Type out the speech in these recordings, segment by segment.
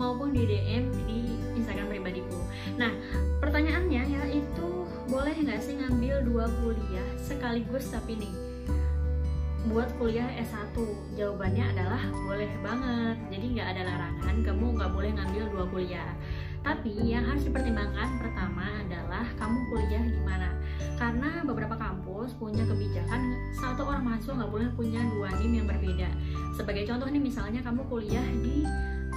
maupun di DM di Instagram pribadiku. Nah, pertanyaannya ya itu boleh nggak sih ngambil dua kuliah sekaligus tapi nih buat kuliah S1 jawabannya adalah boleh banget. Jadi nggak ada larangan kamu nggak boleh ngambil dua kuliah. Tapi yang harus dipertimbangkan pertama adalah kamu kuliah di mana? Karena beberapa kampus punya kebijakan satu mahasiswa nggak boleh punya dua NIM yang berbeda. Sebagai contoh nih misalnya kamu kuliah di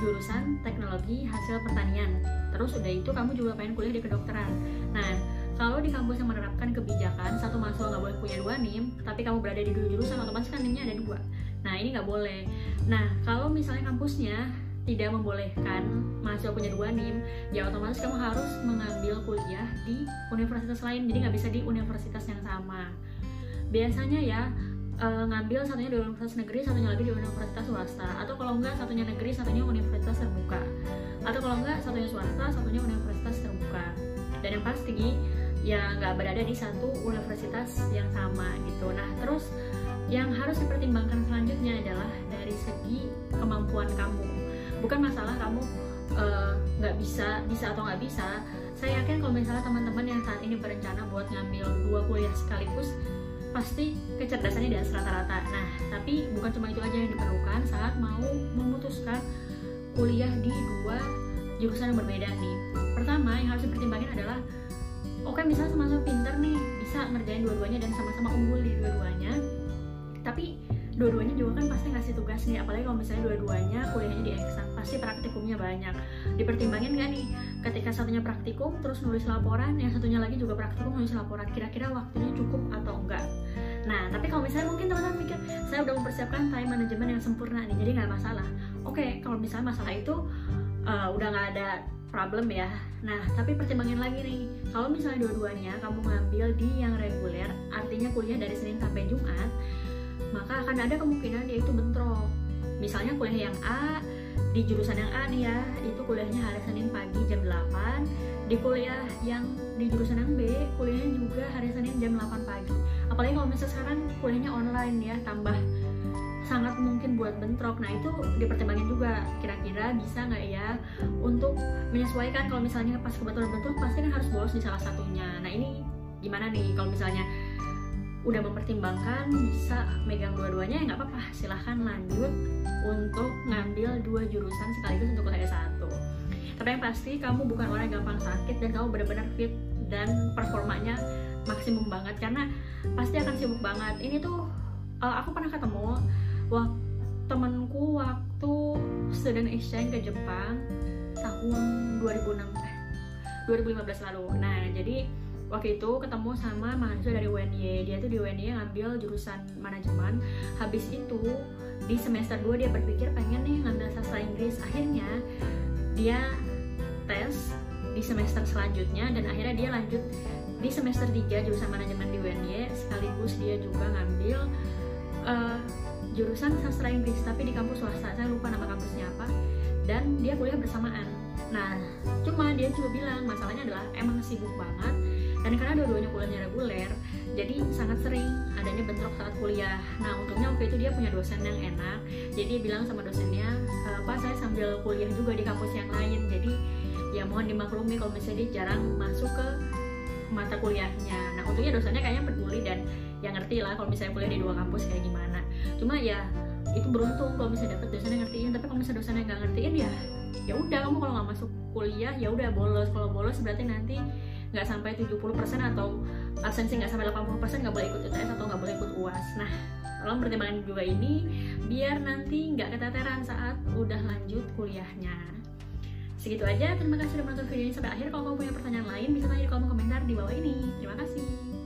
jurusan teknologi hasil pertanian terus udah itu kamu juga pengen kuliah di kedokteran. Nah kalau di kampus yang menerapkan kebijakan satu mahasiswa nggak boleh punya dua nim tapi kamu berada di dua jurusan otomatis kan nimnya ada dua. Nah ini nggak boleh. Nah kalau misalnya kampusnya tidak membolehkan mahasiswa punya dua nim ya otomatis kamu harus mengambil kuliah di universitas lain. Jadi nggak bisa di universitas yang sama. Biasanya ya e, ngambil satunya di universitas negeri satunya lagi di universitas swasta. Atau kalau enggak satunya negeri satunya universitas terbuka. Atau kalau enggak satunya swasta satunya universitas terbuka. Dan yang pasti ya nggak berada di satu universitas yang sama gitu. Nah terus yang harus dipertimbangkan selanjutnya adalah dari segi kemampuan kamu. Bukan masalah kamu eh, nggak uh, bisa bisa atau nggak bisa. Saya yakin kalau misalnya teman-teman yang saat ini berencana buat ngambil dua kuliah sekaligus pasti kecerdasannya di atas rata-rata. Nah tapi bukan cuma itu aja yang diperlukan saat mau memutuskan kuliah di dua jurusan yang berbeda nih. Pertama yang harus dipertimbangkan adalah oke okay, misalnya sama-sama pinter nih bisa ngerjain dua-duanya dan sama-sama unggul di dua-duanya tapi dua-duanya juga kan pasti ngasih tugas nih apalagi kalau misalnya dua-duanya kuliahnya di eksak pasti praktikumnya banyak. Dipertimbangin gak nih ketika satunya praktikum terus nulis laporan yang satunya lagi juga praktikum nulis laporan kira-kira waktunya cukup atau enggak? Nah tapi kalau misalnya mungkin teman-teman mikir saya udah mempersiapkan time management yang sempurna nih jadi nggak masalah. Oke okay, kalau misalnya masalah itu uh, udah nggak ada problem ya. Nah tapi pertimbangin lagi nih. Kalau misalnya dua-duanya kamu ngambil di yang reguler artinya kuliah dari Senin sampai Jumat maka akan ada kemungkinan dia itu bentrok. Misalnya kuliah yang A di jurusan yang A nih ya itu kuliahnya hari Senin pagi jam 8 di kuliah yang di jurusan yang B kuliahnya juga hari Senin jam 8 pagi. Apalagi kalau misalnya sekarang kuliahnya online ya tambah sangat mungkin buat bentrok. Nah itu dipertimbangkan juga. Kira-kira bisa nggak ya untuk menyesuaikan? Kalau misalnya pas kebetulan bentrok pasti kan harus bolos di salah satunya. Nah ini gimana nih? Kalau misalnya udah mempertimbangkan bisa megang dua-duanya ya nggak apa-apa. Silahkan lanjut untuk ngambil dua jurusan sekaligus untuk kuliah satu. Tapi yang pasti kamu bukan orang yang gampang sakit dan kamu benar-benar fit dan performanya maksimum banget. Karena pasti akan sibuk banget. Ini tuh uh, aku pernah ketemu wah temanku waktu student exchange ke Jepang tahun 2006 eh 2015 lalu. Nah jadi waktu itu ketemu sama mahasiswa dari UNY dia tuh di UNY ngambil jurusan manajemen. Habis itu di semester 2 dia berpikir pengen nih ngambil sastra Inggris. Akhirnya dia tes di semester selanjutnya dan akhirnya dia lanjut di semester 3 jurusan manajemen di UNY sekaligus dia juga ngambil uh, jurusan sastra Inggris tapi di kampus swasta. Saya lupa nama kampusnya apa. Dan dia kuliah bersamaan nah cuma dia juga bilang masalahnya adalah emang sibuk banget dan karena dua-duanya kuliahnya reguler jadi sangat sering adanya bentrok saat kuliah. Nah untungnya waktu itu dia punya dosen yang enak jadi dia bilang sama dosennya e, pak saya sambil kuliah juga di kampus yang lain. Jadi ya mohon dimaklumi kalau misalnya dia jarang masuk ke mata kuliahnya. Nah untungnya dosennya kayaknya peduli dan yang ngerti lah kalau misalnya kuliah di dua kampus kayak gimana. Cuma ya itu beruntung kalau misalnya dapet dosen yang ngertiin tapi kalau misalnya dosen yang nggak ngertiin ya ya udah kamu kalau nggak masuk kuliah ya udah bolos. Kalau bolos berarti nanti nggak sampai 70% atau absensi nggak sampai 80% nggak boleh ikut UTS atau nggak boleh ikut UAS. Nah tolong pertimbangan juga ini biar nanti nggak keteteran saat udah lanjut kuliahnya. Segitu aja terima kasih sudah menonton video ini sampai akhir. Kalau kamu punya pertanyaan lain bisa tanya di kolom komentar di bawah ini. Terima kasih